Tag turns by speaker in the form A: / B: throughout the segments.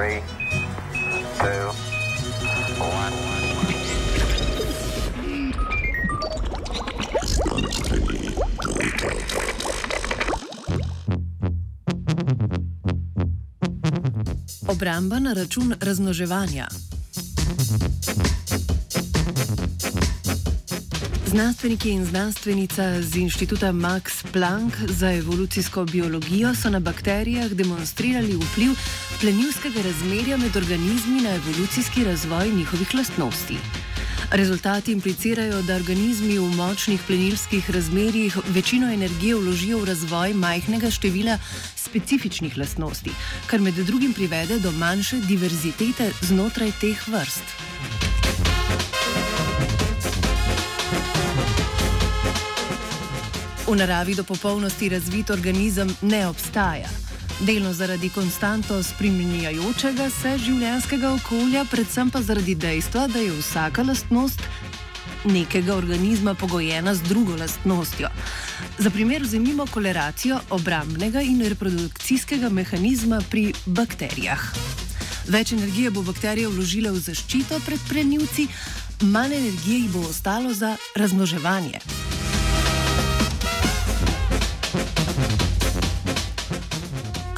A: Three, two, one.
B: Obramba na račun razmnoževanja. Znanstveniki in znanstvenica z inštituta Max Planck za evolucijsko biologijo so na bakterijah demonstrirali vpliv plenilskega razmerja med organizmi na evolucijski razvoj njihovih lastnosti. Rezultati implicirajo, da organizmi v močnih plenilskih razmerjih večino energije vložijo v razvoj majhnega števila specifičnih lastnosti, kar med drugim privede do manjše diverzitete znotraj teh vrst. V naravi do popolnosti razvit organizem ne obstaja. Delno zaradi konstantno spreminjajočega se življenjskega okolja, predvsem pa zaradi dejstva, da je vsaka lastnost nekega organizma pogojena z drugo lastnostjo. Za primer vzemimo koleracijo obrambnega in reprodukcijskega mehanizma pri bakterijah. Več energije bo bakterija vložila v zaščito pred prenilci, manj energije ji bo ostalo za razmnoževanje.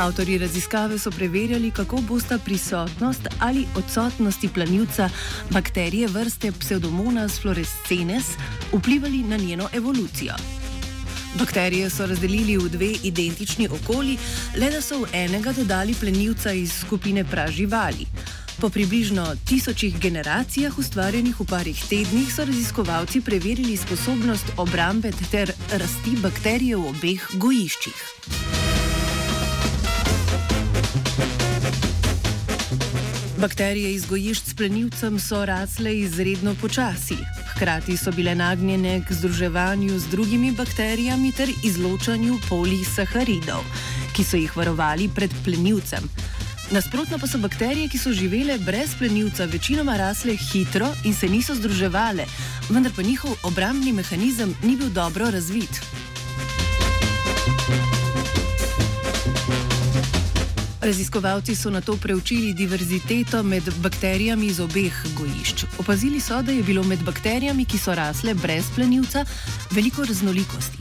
B: Avtori raziskave so preverjali, kako bosta prisotnost ali odsotnosti planilca bakterije vrste Pseudomonas fluorescenes vplivali na njeno evolucijo. Bakterije so razdelili v dve identični okolji, le da so v enega dodali plenilca iz skupine praživali. Po približno tisočih generacijah ustvarjenih v parih tednih so raziskovalci preverili sposobnost obrambe ter rasti bakterije v obeh gojiščih. Bakterije iz gojišč s plenilcem so rasle izredno počasi. Hkrati so bile nagnjene k združevanju z drugimi bakterijami ter izločanju polisaharidov, ki so jih varovali pred plenilcem. Nasprotno pa so bakterije, ki so živele brez plenilca, večinoma rasle hitro in se niso združevale, vendar pa njihov obrambni mehanizem ni bil dobro razvit. Raziskovalci so na to preučili diverziteto med bakterijami iz obeh gojišč. Opazili so, da je bilo med bakterijami, ki so rasle brez plenilca, veliko raznolikosti.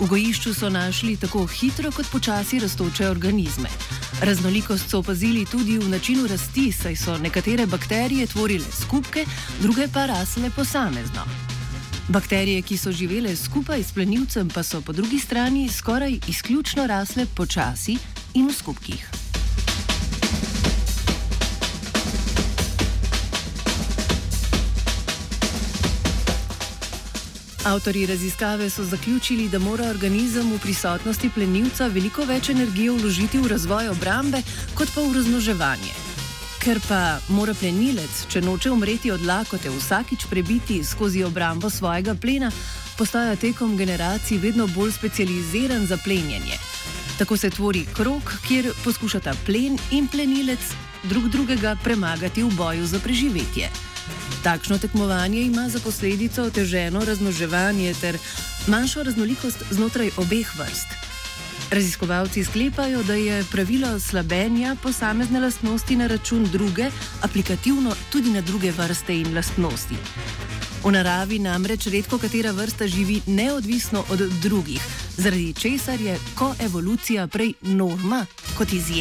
B: V gojišču so našli tako hitro kot počasi rastoče organizme. Raznolikost so opazili tudi v načinu rasti, saj so nekatere bakterije tvorile skupke, druge pa rasle posamezno. Bakterije, ki so živele skupaj s plenilcem, pa so po drugi strani skoraj izključno rasle počasi in v skupkih. Avtori raziskave so zaključili, da mora organizem v prisotnosti plenilca veliko več energije vložiti v razvoj obrambe, kot pa v razmnoževanje. Ker pa mora plenilec, če noče umreti od lakote, vsakič prebiti skozi obrambo svojega plena, postaja tekom generacij vedno bolj specializiran za plenjenje. Tako se tvori krok, kjer poskušata plen in plenilec drug drugega premagati v boju za preživetje. Takšno tekmovanje ima za posledico oteženo razmnoževanje ter manjšo raznolikost znotraj obeh vrst. Raziskovalci sklepajo, da je pravilo slabenja posamezne lastnosti na račun druge aplikativno tudi na druge vrste in lastnosti. V naravi namreč redko katera vrsta živi neodvisno od drugih, zaradi česar je koevolucija prej norma kot izjema.